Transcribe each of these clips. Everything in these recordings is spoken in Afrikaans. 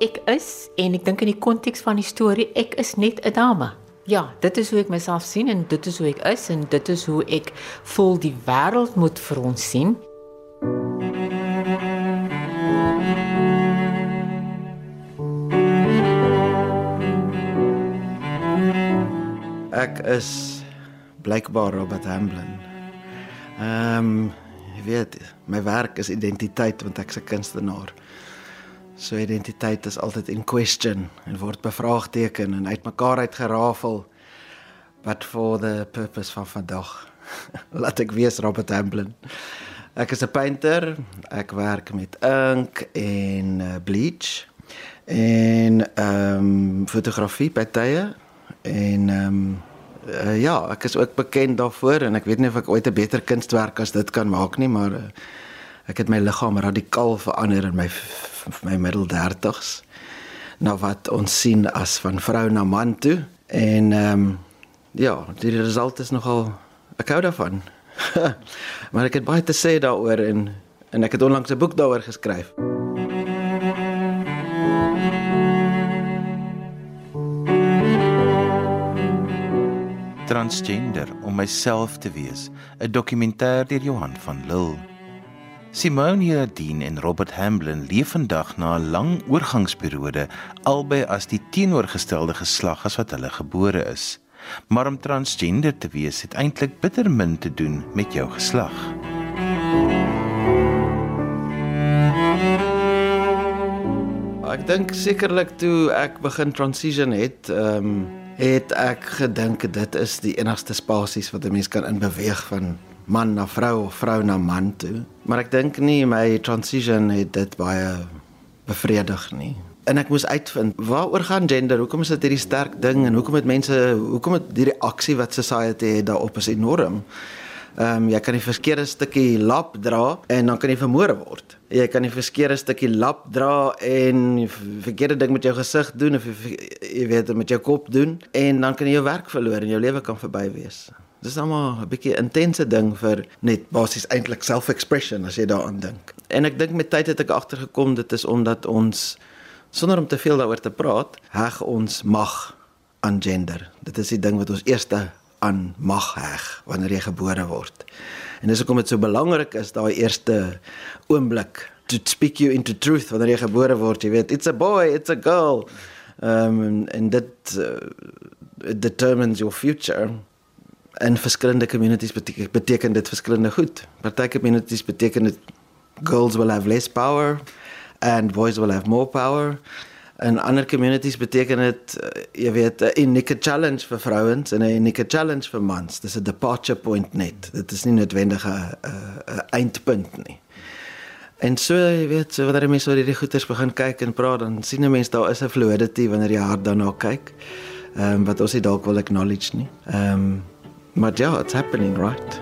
ek is en ek dink in die konteks van die storie, ek is net 'n dame. Ja, dit is hoe ek myself sien en dit is hoe ek is en dit is hoe ek voel die wêreld moet vir ons sien. Ek is blykbaar Robert Hamblin. Ehm um, jy weet, my werk is identiteit want ek's 'n kunstenaar. So identiteit is altyd in question en word bevraagteken en uitmekaar uitgerafel. But for the purpose van vandag, laat ek wees Robert Hamblin. Ek is 'n painter. Ek werk met ink en uh, bleach en ehm um, fotografie by tye en ehm um, uh, ja, ek is ook bekend daarvoor en ek weet nie of ek ooit 'n beter kunstwerk as dit kan maak nie, maar uh, ek het my liggaam radikaal verander in my my middel 30s. Nou wat ons sien as van vrou na man toe en ehm um, ja, die resultaat is nogal ek hou daarvan. maar ek het baie te sê daaroor en en ek het onlangs 'n boek daaroor geskryf. Transgender om myself te wees, 'n dokumentêr deur Johan van Lille. Simone Jardine en Robert Hamblin leef vandag na 'n lang oorgangsperiode albei as die teenoorgestelde geslag as wat hulle gebore is. Maar om transgender te wees het eintlik bitter min te doen met jou geslag. Ek dink sekerlik toe ek begin transition het, ehm um, het ek gedink dit is die enigste spasies wat 'n mens kan inbeweeg van man na vrou of vrou na man toe. Maar ek dink nie my transition het dit baie bevredig nie. En ek moes uitvind waaroor gaan gender? Hoekom is dit hierdie sterk ding en hoekom het mense hoekom het die reaksie wat society het daarop is enorm? Ehm um, jy kan die verkeerde stukkie lap dra en dan kan jy vermoor word. Jy kan die verkeerde stukkie lap dra en verkeerde ding met jou gesig doen of jy weet met jou kop doen en dan kan jy jou werk verloor en jou lewe kan verby wees. Dis nou maar 'n bietjie intense ding vir net basies eintlik self-expression as jy daaraan dink. En ek dink met tyd het ek agtergekom dit is omdat ons sonder om te veel daaroor te praat, heg ons mag aan gender. Dit is die ding wat ons eerste aan mag heg wanneer jy gebore word. En dis hoekom dit so belangrik is daai eerste oomblik to speak you into truth wanneer jy gebore word, jy weet, it's a boy, it's a girl. Um en, en dit uh, determines your future. En verskillende communities beteken, beteken dit verskillende goed. Party communities beteken dit girls will have less power and boys will have more power. In ander communities beteken dit uh, jy weet 'n unieke challenge vir vrouens en 'n unieke challenge vir mans. Dis 'n departure point net. Dit is nie noodwendig 'n 'n eindpunt nie. En so jy weet, so wanneer mense oor hierdie goeters begin kyk en praat, dan sien 'n mens daar is 'n fluidity wanneer jy hard daarna kyk. Ehm um, wat ons nie dalk wil acknowledge nie. Ehm um, maar ja, it's happening, right?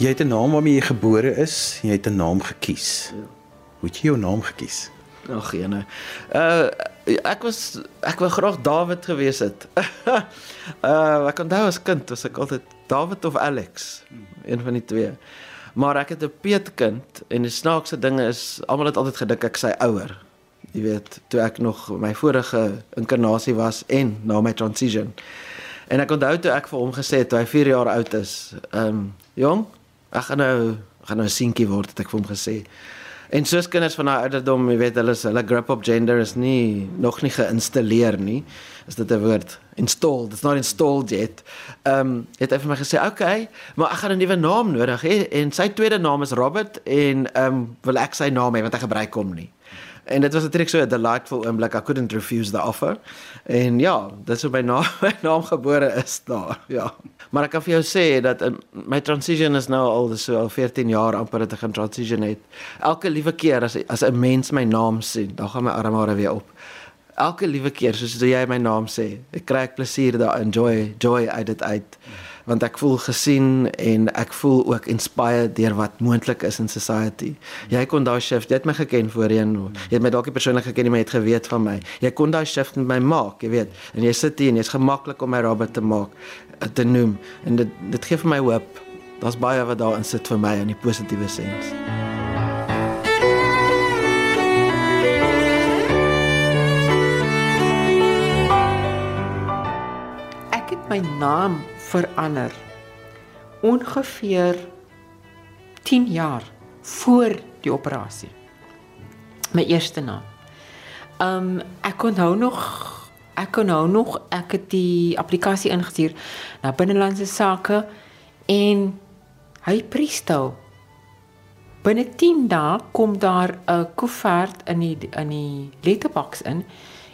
Jy het 'n naam waarmee jy gebore is, jy het 'n naam gekies. Ja. Hoe het jy jou naam gekies? Ag, jene. Uh ek was ek wou graag David gewees het. uh ek onthou as kind was ek altyd David of Alex, een van die twee. Maar ek het 'n peetkind en die snaakse dinge is almal het altyd gedink ek sy ouer. Jy weet, toe ek nog my vorige inkarnasie was en na my transition. En ek onthou toe ek vir hom gesê het toe hy 4 jaar oud is, ehm um, jong, ek gaan nou gaan nou 'n seentjie word het ek vir hom gesê. En soos kinders van daai ouderdom, jy weet, hulle hulle grip op gender is nie nog nie geïnstalleer nie. Is dit 'n woord? Installed. It's not installed yet. Ehm um, het hy vir my gesê, "Oké, okay, maar ek gaan 'n nuwe naam nodig hê en sy tweede naam is Robert en ehm um, wil ek sy naam hê want hy gebruik hom nie." En dit was natuurlik so 'n delightful oomblik. I couldn't refuse the offer. En ja, dis hoe my naam my naam gebore is daar. Ja. Maar ek kan vir jou sê dat in, my transition is nou al so al 14 jaar amper dat ek 'n transition het. Elke liewe keer as as 'n mens my naam sien, dan gaan my armare weer op. Elke liewe keer soos jy my naam sê, ek kry ek plesier daar, enjoy, joy uit dit uit. Want ek voel gesien en ek voel ook inspired deur wat moontlik is in society. Jy kon daai shift, jy het my geken voorheen. Jy het my dalk nie persoonlik geken nie, maar jy het geweet van my. Jy kon daai shift met my maak, jy weet. En jy sit hier en jy's gemaklik om my Robert te maak, eh, te noem. En dit dit gee vir my hoop. Daar's baie wat daarin sit vir my in die positiewe sens. Ek het my naam verander ongeveer 10 jaar voor die operasie. My eerste naam. Um ek onthou nog ek onthou nog ek het die applikasie ingestuur na binnelandse sake en hy presto. Binne 10 dae kom daar 'n koevert in die in die letterbox in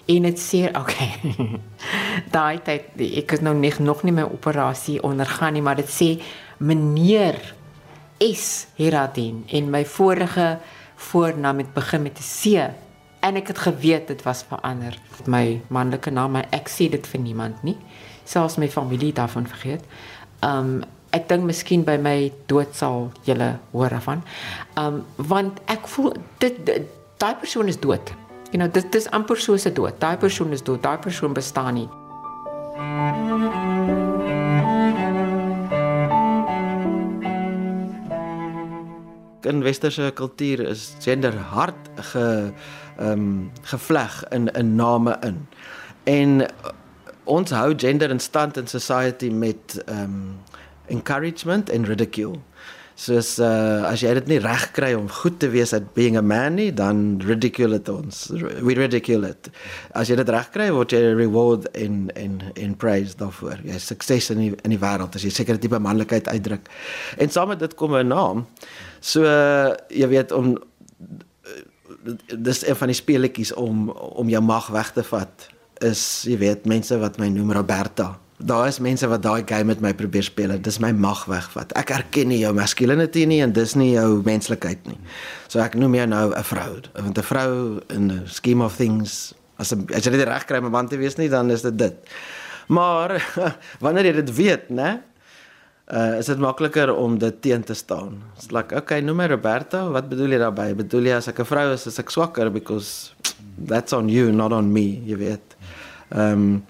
en dit sê okay. Daai tyd ek het nou net nog nie my operasie ondergaan nie, maar dit sê meneer S Heradin en my vorige voornaam het begin met 'n C en ek het geweet dit was verander. My manlike naam, maar ek sê dit vir niemand nie. Selfs my familie daarvan vergeet. Um ek dink miskien by my dood sal julle hoor daarvan. Um want ek voel dit daai persoon is dood. You know, dit dis amper soos 'n dood. Daai persoon is dood. Daai persoon bestaan nie. In westerse kultuur is gender hard ge ehm um, gevleg in in name in. En ons hou gender in stand in society met ehm um, encouragement en ridicule. Soos uh as jy dit nie reg kry om goed te wees at being a man nie, dan ridicule it ons. We ridicule it. As jy dit reg kry, word jy reward en en en praise daarvoor. Jy sukses in die in die wêreld as jy sekere tipe manlikheid uitdruk. En saam met dit kom 'n naam. So uh, jy weet om dis een van die speletjies om om jou mag weg te vat is jy weet mense wat my noem Roberta daar is mense wat daai game met my probeer speel. Dit is my mag wegvat. Ek erken nie jou masculinity nie en dis nie jou menslikheid nie. So ek noem jou nou 'n vrou. Want 'n vrou in the scheme of things as a, as jy dit reg kry om 'n man te wees nie, dan is dit dit. Maar wanneer jy dit weet, né? Uh is dit makliker om dit teen te staan. Dit's like, okay, noem my Roberta. Wat bedoel jy daarmee? Bedoel jy as ek 'n vrou is, is ek swakker because that's on you, not on me, jy weet. Ehm um,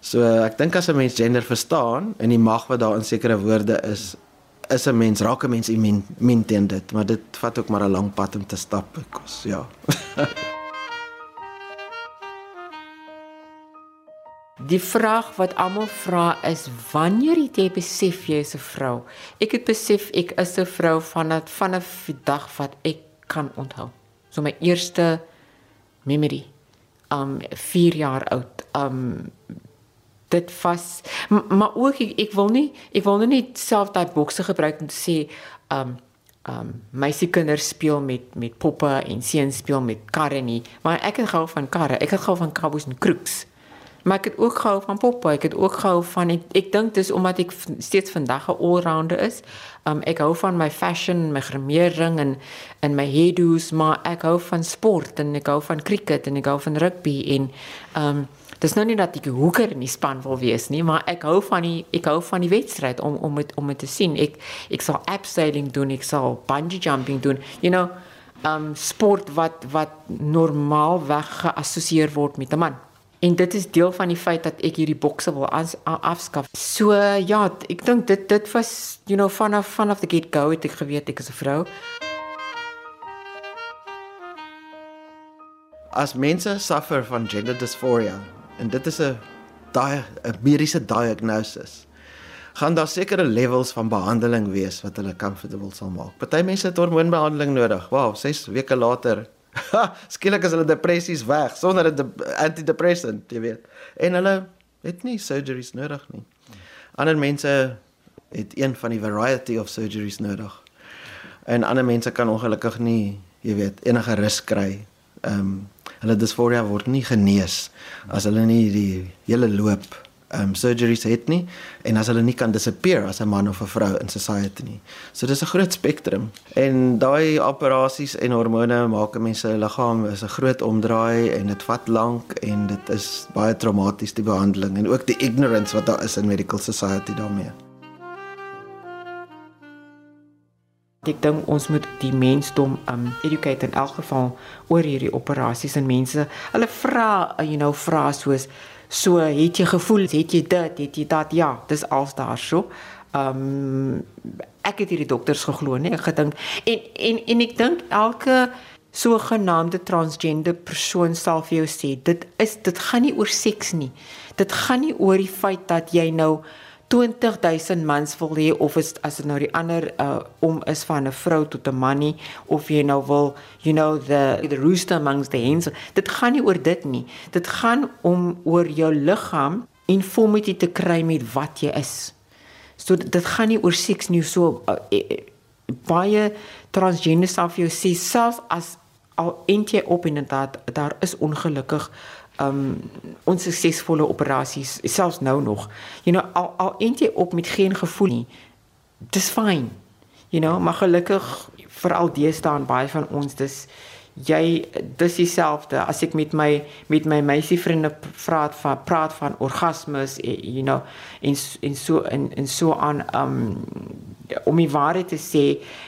So ek dink as 'n mens gender verstaan en die mag wat daar in sekere woorde is, is 'n mens raak 'n mens immun min teen dit, maar dit vat ook maar 'n lang pad om te stap, kos, ja. Die vraag wat almal vra is wanneer het jy besef jy is 'n vrou? Ek het besef ek is 'n vrou vanaf vanaf die dag wat ek kan onthou. So my eerste memory um 4 jaar oud. Um dit vas. Maar ook ek, ek wil nie ek wil nou nie self daai bokse gebruik om te sê um um meisie kinders speel met met poppe en seuns speel met karre nie. Maar ek het gehou van karre. Ek het gehou van kaboes en kroeks maar ek het ook gehou van poppe. Ek het ook gehou van ek, ek dink dis omdat ek steeds vandag 'n all-rounder is. Um ek hou van my fashion my grimering en en my hairdos maar ek hou van sport en ek hou van cricket en ek hou van rugby en um Dis nou nie dat ek 'n hoeker in die span wil wees nie, maar ek hou van die ek hou van die wedstryd om om het, om dit te sien. Ek ek sal abseiling doen, ek sal bungee jumping doen. You know, um sport wat wat normaal weg geassosieer word met 'n man. En dit is deel van die feit dat ek hierdie bokse wil as, afskaf. So ja, ek dink dit dit was you know vanaf vanaf the get go het ek geweet ek is 'n vrou. As mense suffer van gender dysphoria, en dit is 'n daai 'n mediese diagnosis gaan daar sekere levels van behandeling wees wat hulle comfortable sal maak. Party mense het hormoonbehandeling nodig. Wow, 6 weke later skielik is hulle depressies weg sonder 'n antidepressant, jy weet. En hulle het nie surgeries nodig nie. Ander mense het een van die variety of surgeries nodig. En ander mense kan ongelukkig nie, jy weet, enige rus kry. Ehm um, hulle disforia word nie genees as hulle nie die hele loop um surgeries het nie en as hulle nie kan disappear as 'n man of 'n vrou in society nie. So dis 'n groot spektrum en daai operasies en hormone maak 'n mens se liggaam is 'n groot omdraai en dit vat lank en dit is baie traumaties die behandeling en ook die ignorance wat daar is in medical society daarmee. Ek dink ons moet die mensdom um educate in elk geval oor hierdie operasies en mense. Hulle vra, you know, vra soos so het jy gevoel, het jy dit, het jy dat? Ja, dis als daar so. Um ek het hierdie dokters geglo, nee, ek gedink en en en ek dink elke sogenaamde transgender persoon sal vir jou sê dit is dit gaan nie oor seks nie. Dit gaan nie oor die feit dat jy nou 20000 mans wil hê of is, as dit nou die ander uh, om is van 'n vrou tot 'n man nie of jy nou wil you know the the rooster amongst the hens. Dit gaan nie oor dit nie. Dit gaan om oor jou liggaam informity te kry met wat jy is. So dit gaan nie oor seks nie so uh, uh, baie transgender vir jou sê selfs as al eintjie op inderdaad daar is ongelukkig um onsuksesvolle operasies selfs nou nog. You know al al eintjie op met geen gevoel nie dis fyn you know maar gelukkig veral deesdae baie van ons dis jy dis dieselfde as ek met my met my meisievriende praat van praat van orgasmes eh, you know en en so en en so aan um om die waarheid te sê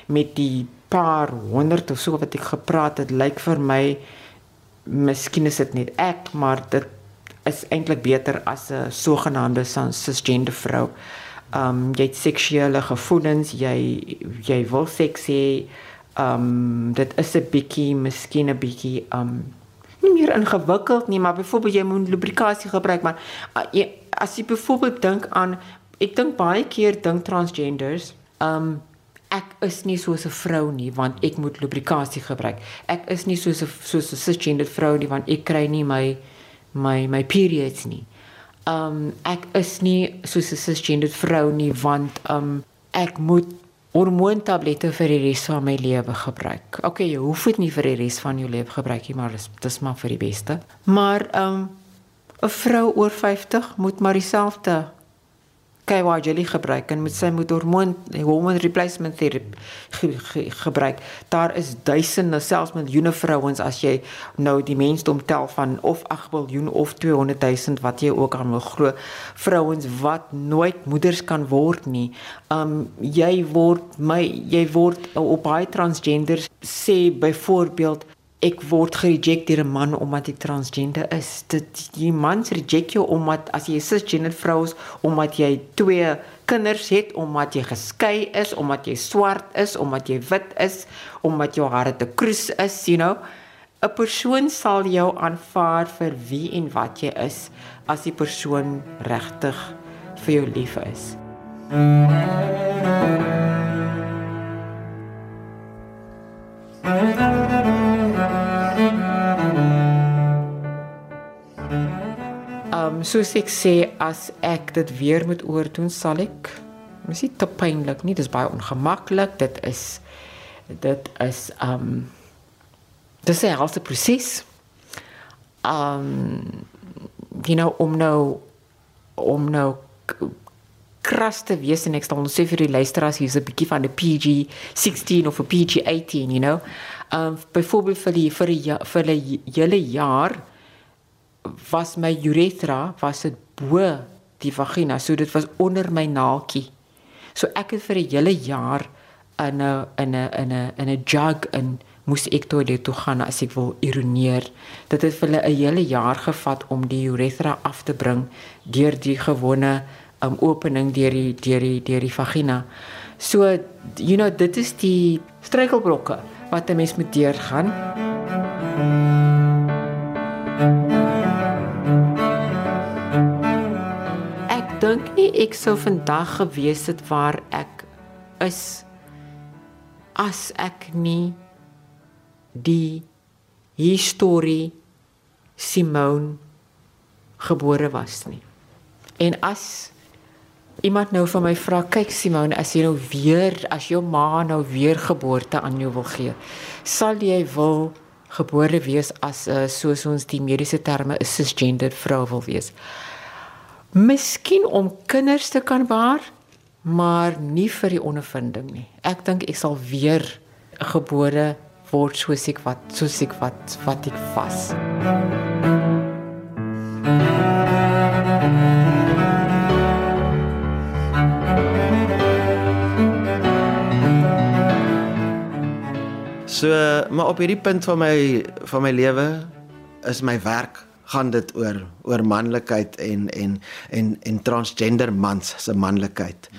met die paar honderd of so wat ek gepraat het, lyk vir my miskien is dit net ek, maar dit is eintlik beter as 'n sogenaamde cisgender vrou. Um jy het seksuele gevoelens, jy jy wil seks hê. Um dit is 'n bietjie, miskien 'n bietjie um nie meer ingewikkeld nie, maar byvoorbeeld jy moet lubrikasie gebruik, maar as jy byvoorbeeld dink aan ek dink baie keer dink transgenders um ek is nie soos 'n vrou nie want ek moet lubrikasie gebruik. Ek is nie soos 'n soos 'n cisgender vrou nie want ek kry nie my my my periods nie. Um ek is nie soos 'n cisgender vrou nie want um ek moet hormoontablette vir die res van my lewe gebruik. Okay, jy hoef dit nie vir die res van jou lewe gebruik nie, maar dis dis maar vir die beste. Maar um 'n vrou oor 50 moet maar dieselfde KY jelly gebruik en met sy moet hormoon hormone replacement therapy ge, ge, gebruik. Daar is duisende selfs miljoene vrouens as jy nou die mensdom tel van of 8 miljoen of 200 000 wat jy ook aan wil glo vrouens wat nooit moeders kan word nie. Um jy word my jy word op baie transgenders sê byvoorbeeld ek word gereject deur 'n man omdat ek transgender is. Dit die mans reject jou omdat as jy 'n cisgender vrou is, omdat jy twee kinders het, omdat jy geskei is, omdat jy swart is, omdat jy wit is, omdat jou hare te kroes is, you know. 'n Persoon sal jou aanvaar vir wie en wat jy is as die persoon regtig vir jou lief is. Mm -hmm. Ehm um, soos ek sê as ek dit weer moet oordoen sal ek Dis nie te pynlik nie, dis baie ongemaklik. Dit is dit is ehm um, dis 'n hele proses. Ehm um, you know om nou om nou kras te wees en ek stel ons sê vir die luisteraars hier's 'n bietjie van 'n PG 16 of 'n PG 18, you know. Ehm um, byvoorbeeld vir die vir die vir die hele jaar was my urethra was dit bo die vagina so dit was onder my naaltjie. So ek het vir 'n hele jaar in 'n in 'n in 'n in 'n jug in moes ek toilet toe gaan as ek wil urineer dit het vir 'n hele jaar gevat om die urethra af te bring deur die gewone um, opening deur die deur die deur die vagina. So you know dit is die struikelblokke wat 'n mens moet deurgaan. thank nie ek sou vandag gewees het waar ek is as ek nie die historie Simone gebore was nie. En as iemand nou van my vra, kyk Simone, as jy nou weer as jou ma nou weer geboorte aan jou wil gee, sal jy wil gebore wees as 'n uh, soos ons die mediese terme 'n cisgender vrou wil wees. Miskien om kinders te kan baar, maar nie vir die ondervinding nie. Ek dink ek sal weer gebore word soos ek wat soos ek wat wat ek vas. So, maar op hierdie punt van my van my lewe is my werk gaan dit oor oor manlikheid en en en en transgender mans se manlikheid.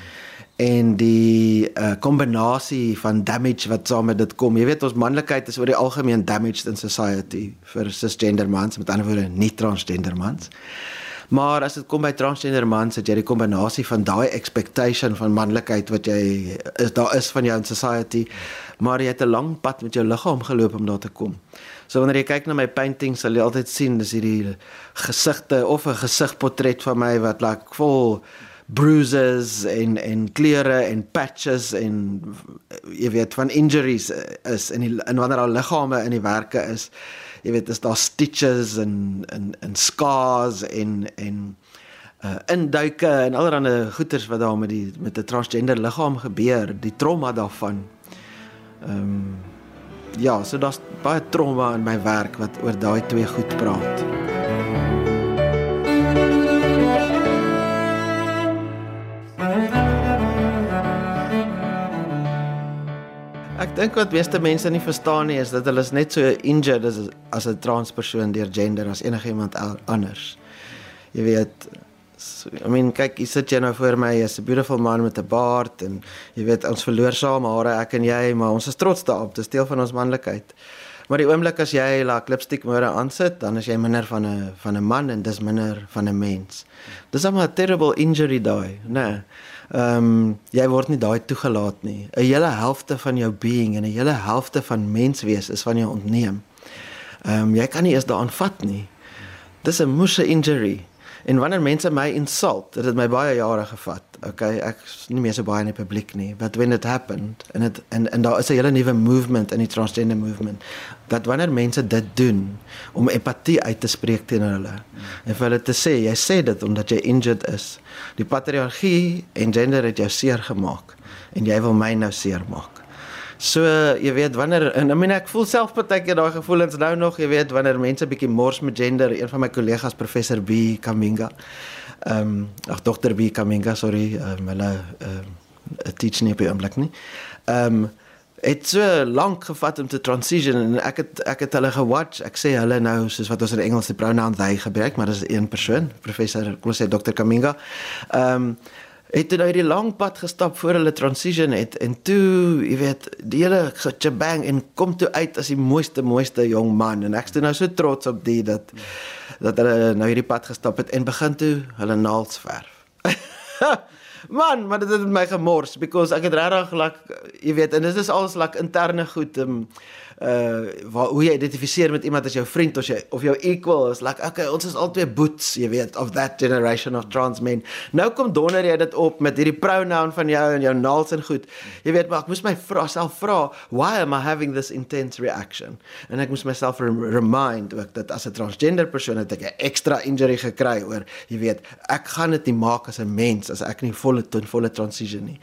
En die uh, kombinasie van damage wat saam met dit kom. Jy weet ons manlikheid is oor die algemeen damaged in society vir cisgender mans, met ander woorde nie transgender mans. Maar as dit kom by transgender mans, het jy die kombinasie van daai expectation van manlikheid wat jy is daar is van jou in society, maar jy het 'n lang pad met jou liggaam geloop om daar te kom. So wanneer jy kyk na my paintings, sal jy altyd sien dis hierdie gesigte of 'n gesigportret van my wat like vol bruises en en kleure en patches en jy weet van injuries is in die, in wanneer al liggame in die werke is jy weet is daar stitches en en en scars en en uh induike en allerlei goeters wat daar met die met 'n transgender liggaam gebeur, die trauma daarvan. Ehm um, ja, so daar's baie trauma in my werk wat oor daai twee goed praat. Ek dink wat meeste mense nie verstaan nie is dat hulle is net so injured as as 'n transpersoon deur gender as enigiemand anders. Jy weet, so, I mean, kyk, jy sit jy nou voor my, jy's 'n beautiful man met 'n baard en jy weet ons verloor saam hare ek en jy, maar ons is trots daarop, dit is deel van ons manlikheid. Maar die oomblik as jy la like, lipstick môre aansit, dan is jy minder van 'n van 'n man en dis minder van 'n mens. Dis 'n terrible injury daai, né? Nee ehm um, jy word nie daai toegelaat nie. 'n Hele helfte van jou being en 'n hele helfte van menswees is van jou ontneem. Ehm um, jy kan nie eens daaraan vat nie. Dis 'n moose injury. En wanneer mense my insult, dit het my baie jare gevat. Okay, ek is nie meer so baie in die publiek nie, but when it happened and it en en daar is 'n hele nuwe movement in die transgender movement dat wanneer mense dit doen om empatie uit te spreek teenoor hulle en vir hulle te sê jy sê dit omdat jy injured is. Die patriargie en gender het jou seer gemaak en jy wil my nou seer maak. So jy weet wanneer en I mean ek voel self partykeer daai gevoelens nou nog jy weet wanneer mense bietjie mors met gender een van my kollegas professor B Kaminga ehm um, ag dokter B Kaminga sorry um, hulle ehm um, teach nie op die oomblik nie. Ehm um, het so lank gevat om te transition en ek het ek het hulle gewatch. Ek sê hulle nou soos wat ons in Engels die pronoun they gebruik, maar dis een persoon, professor kom sê dokter Kaminga. Ehm um, het hulle hierdie lang pad gestap voor hulle transition het en toe, jy weet, die hele gebang en kom toe uit as die mooiste mooiste jong man en ek is nou so trots op die dat dat hulle nou hierdie pad gestap het en begin toe hulle naels verf. Man, maar dit het my gemors because ek het regtig like jy weet en dit is alles like interne goed um, uh waar, hoe jy identifiseer met iemand as jou vriend of jy of jou equal is. Like okay ons is albei boots jy weet of that generation of trans men. Nou kom donder jy dit op met hierdie pronoun van jou en jou naels en goed. Jy weet maar ek moes my vra self vra why am i having this intense reaction? En ek moes myself remind ook dat as 'n transgender persoon het ek 'n ekstra injury gekry oor jy weet ek gaan dit nie maak as 'n mens as ek nie volle ten volle transition nie.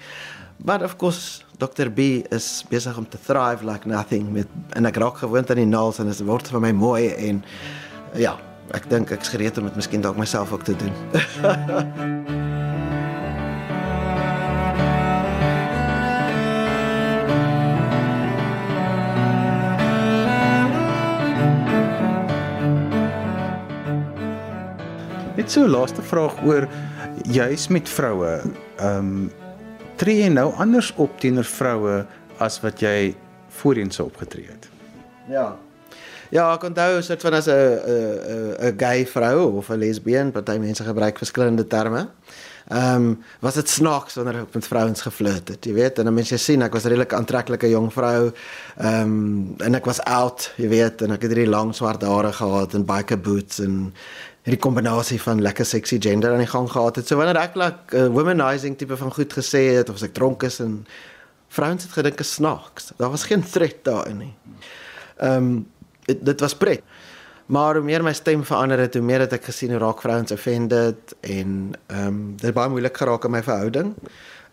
But of course Dr B is besig om te thrive like nothing met en ek raak gewoond aan die naels en dit word vir my mooi en ja, ek dink ek's gereed om dit miskien dalk myself ook te doen. Net so laaste vraag oor juis met vroue. Ehm um, tree jy nou anders op teenoor vroue as wat jy voorheen sou opgetree het? Ja. Ja, ek onthou soort van as 'n 'n 'n gay vrou of 'n lesbien, party mense gebruik verskillende terme. Ehm um, was dit snaaks wanneer ek met vrouens geflirt het, jy weet, en dan mense sien ek was 'n redelik aantreklike jong vrou. Ehm um, en ek was oud, jy weet, en ek het hierdie lang swart hare gehad en biker boots en hierdie kombinasie van lekker sexy gender aan die gang gehad het. So wanneer ek like uh, womanizing tipe van goed gesê het of as ek dronk is en vrouens het gedink is snaaks. Daar was geen threat daarin nie. Ehm um, dit, dit was pret. Maar hoe meer my stem verander het, hoe meer het ek gesien hoe raak vrouens offended en ehm um, dit het baie moeilik geraak in my verhouding.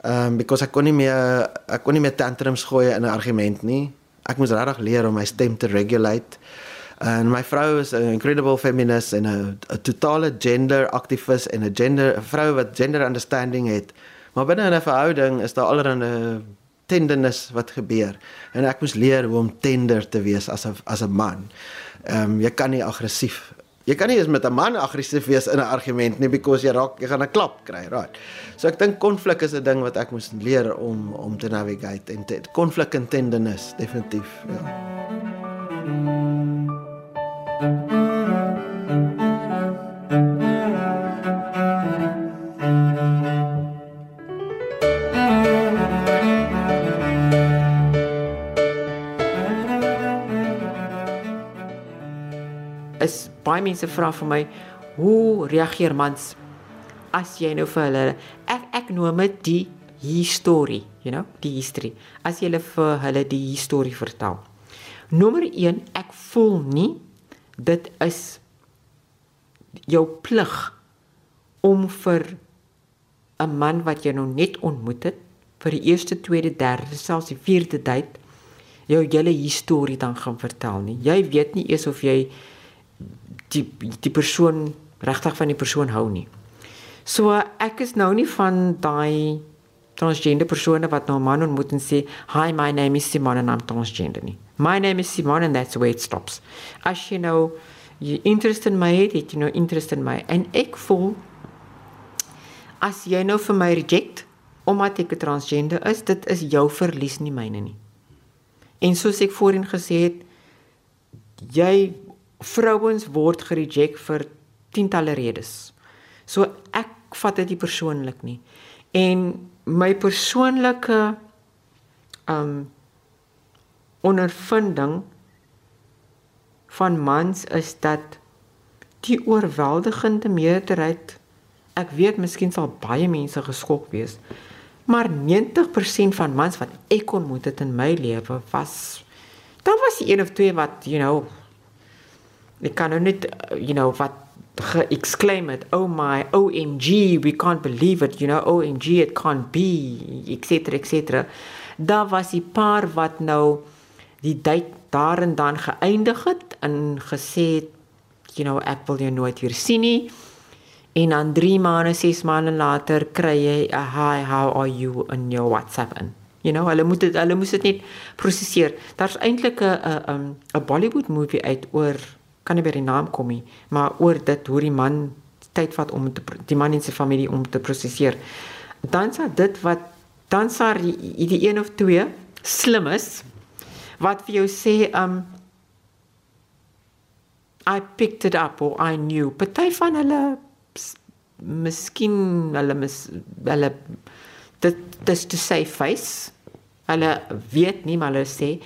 Ehm um, because ek kon nie meer ek kon nie meer tantrums gooi in 'n argument nie. Ek moes regtig leer om my stem te regulate. En my vrou is 'n incredible feminist en 'n totale gender aktivis en 'n gender 'n vrou wat gender understanding het. Maar binne 'n verhouding is daar allerlei tenderness wat gebeur en ek moes leer hoe om tender te wees as 'n as 'n man. Ehm um, jy kan nie aggressief Jy kan nie eens met 'n man aggressief wees in 'n argument nie because jy raak jy gaan 'n klap kry, right? So ek dink konflik is 'n ding wat ek moes leer om om te navigate en konflik en tenderness definitief, ja. Baie mense vra vir my hoe reageer mans as jy nou vir hulle ek ek noem dit die historie, you know, die history. As jy hulle vir hulle die historie vertel. Nommer 1, ek voel nie dit is jou plig om vir 'n man wat jy nou net ontmoet het vir die eerste, tweede, derde, selfs die vierde date jou hele historie dan gaan vertel nie. Jy weet nie eers of jy die die persoon regtig van die persoon hou nie. So ek is nou nie van daai transgender persone wat nou 'n man ontmoet en sê, "Hi, my name is Simon and I'm transgender." Nie. My name is Simon and that's where it stops. As you know, you interest in my head, you know interest in my en ek voel as jy nou vir my reject omdat ek 'n transgender is, dit is jou verlies nie myne nie. En soos ek voorheen gesê het, jy vrouens word gereject vir tientalle redes. So ek vat dit nie persoonlik nie. En my persoonlike um ondervinding van mans is dat die oorweldigende meerderheid ek weet miskien sal baie mense geskok wees maar 90% van mans wat ek ontmoet het in my lewe was daar was een of twee wat you know Ek kan nou net you know wat exclaim it oh my omg we can't believe it you know omg it can't be etc etc daar was 'n paar wat nou die date daar en dan geëindig het en gesê het you know ek wil jou nooit weer sien nie. En dan 3 maande 6 maande later kry jy 'n hi how are you? in your whatsapp in. You know hulle moet dit hulle moet dit net prosesseer daar's eintlik 'n 'n 'n Bollywood movie uit oor kan nie by die naam kom nie, maar oor dit hoe die man tyd vat om te die man en sy familie om te prosesseer. Dan sa dit wat dan sa die, die een of twee slim is wat vir jou sê um I picked it up or I knew. Party van hulle miskien hulle mis hulle dit dis to say face Hulle weet nie maar hulle sê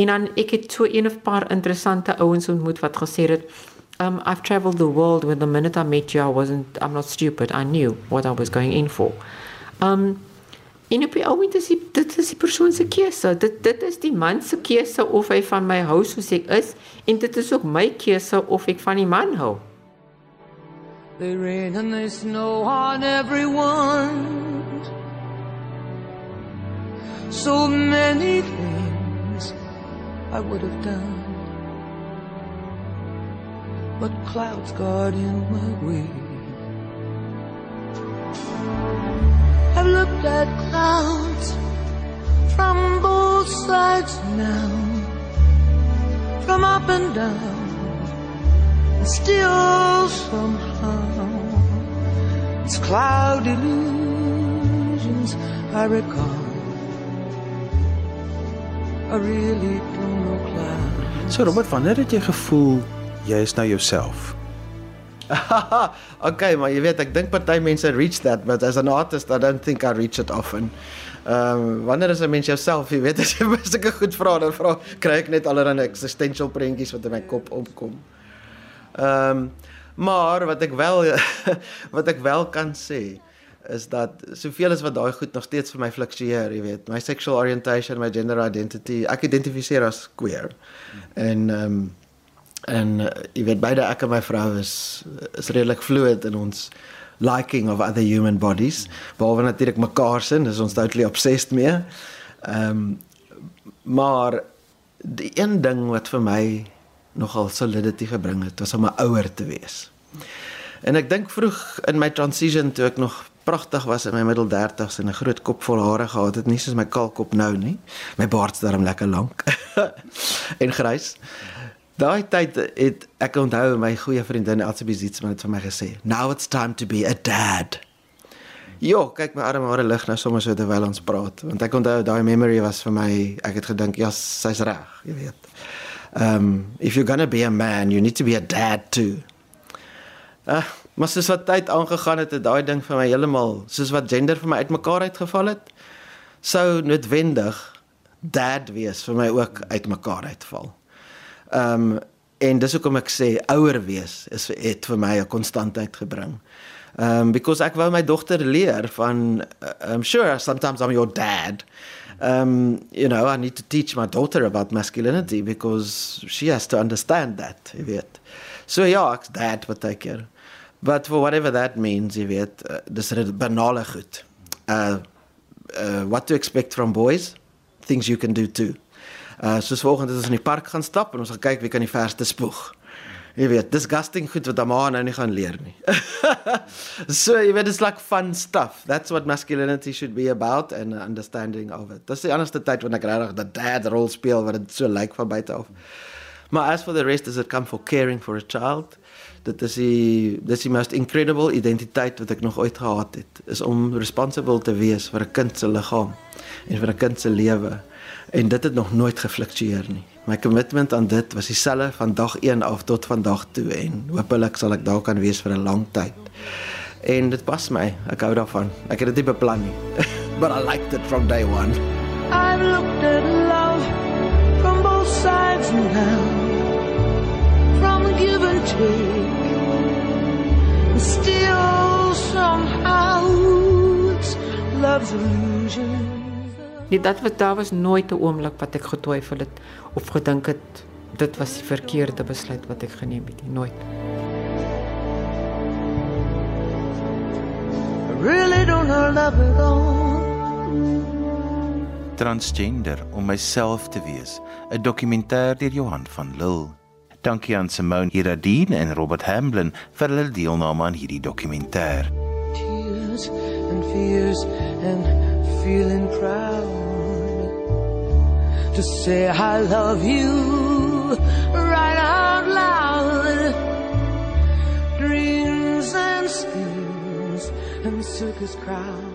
en dan ek het so een of paar interessante ouens ontmoet wat gesê het um I've traveled the world with the minute I met you I wasn't I'm not stupid I knew what I was going in for. Um en op die oomblik is die, dit is die persoon se keuse. Dit dit is die man se keuse of hy van my hou soos ek is en dit is ook my keuse of ek van die man hou. They rain and they snow on everyone so many things I would have done. But clouds got in my way. At clouds from both sides now, from up and down, still somehow it's cloud illusions I recall. I really don't know cloud. So Robert, wanneer het jy gevoel jy is nou jouself? okay, maar jy weet ek dink party mense reach that, but as an artist I don't think I reach it often. Ehm um, wanneer is 'n mens jouself, jy weet as jy sulke goed vra dan vra kry ek net allerlei existential prentjies wat in my kop opkom. Ehm um, maar wat ek wel wat ek wel kan sê is dat soveel as wat daai goed nog steeds vir my fluktueer, jy weet, my sexual orientation, my gender identity, ek identifiseer as queer. En ehm um, en uh, jy weet beide ek en my vrou is is redelik fluid in ons liking of other human bodies. Behalwe natuurlik mekaar sin, is ons totally obsessed mee. Ehm um, maar die een ding wat vir my nogal solidity gebring het, was om 'n ouer te wees. En ek dink vroeg in my transition toe ek nog pragtig was in my middel 30s en 'n groot kop vol hare gehad het, nie soos my kaal kop nou nie. My baard's darm lekker lank en grys. Daai tyd het ek onthou my goeie vriendin Elsie Zietsman het vir my gesê, "Now it's time to be a dad." Jo, kyk my arme hare lig nou sommer so terwyl ons praat, want ek onthou daai memory was vir my, ek het gedink, ja, sy's reg, jy weet. Um if you're going to be a man, you need to be a dad too. Uh, maar soos wat tyd aangegaan het, het daai ding vir my heeltemal, soos wat gender vir my uitmekaar uitgeval het, sou noodwendig dad wees vir my ook uitmekaar uitval. Ehm um, en dis hoekom ek sê ouer wees is het vir my 'n konstantheid gebring. Um because ek wou my dogter leer van uh, I'm sure sometimes I'm your dad. Um you know, I need to teach my daughter about masculinity because she has to understand that, jy weet. So ja, ek's dad wat ek keer. But for whatever that means, jy weet, uh, dis banale goed. Uh uh what to expect from boys? Things you can do too. Uh soos volgende is ons in die park gaan stap en ons gaan kyk wie kan die verste spoeg. Jy weet, disgusting goed wat Amanda nou nie gaan leer nie. so jy weet it's like fun stuff. That's what masculinity should be about and understanding of it. Dis die enigste tyd wanneer ek regtig die dad rol speel wat dit so lyk van buite af. Maar as for the rest is it come for caring for a child. Dit is die dis die most incredible identiteit wat ek nog ooit gehad het. Is om responsible te wees vir 'n kind se liggaam en vir 'n kind se lewe en dit het nog nooit gefluktueer nie. My commitment aan dit was dieselfde van dag 1 af tot vandag toe en hopelik sal ek daar kan wees vir 'n lang tyd. En dit pas my. Ek hou daarvan. Ek het dit nie beplan nie. But I liked it from day 1. I've looked at love from both sides now. From give and take. Still somehow it's love's illusion. Nee, dat was daar was nooit 'n oomblik wat ek getwyfel het of gedink het dit was die verkeerde besluit wat ek geneem het nie, nooit. I really don't know love at all. Transgender om myself te wees, 'n dokumentêr deur Johan van Lille. Dankie aan Simone Iradine en Robert Hamblin vir hulle deelname aan hierdie dokumentêr. Tears and fears and feeling proud to say I love you right out loud. Dreams and schemes and circus crowds.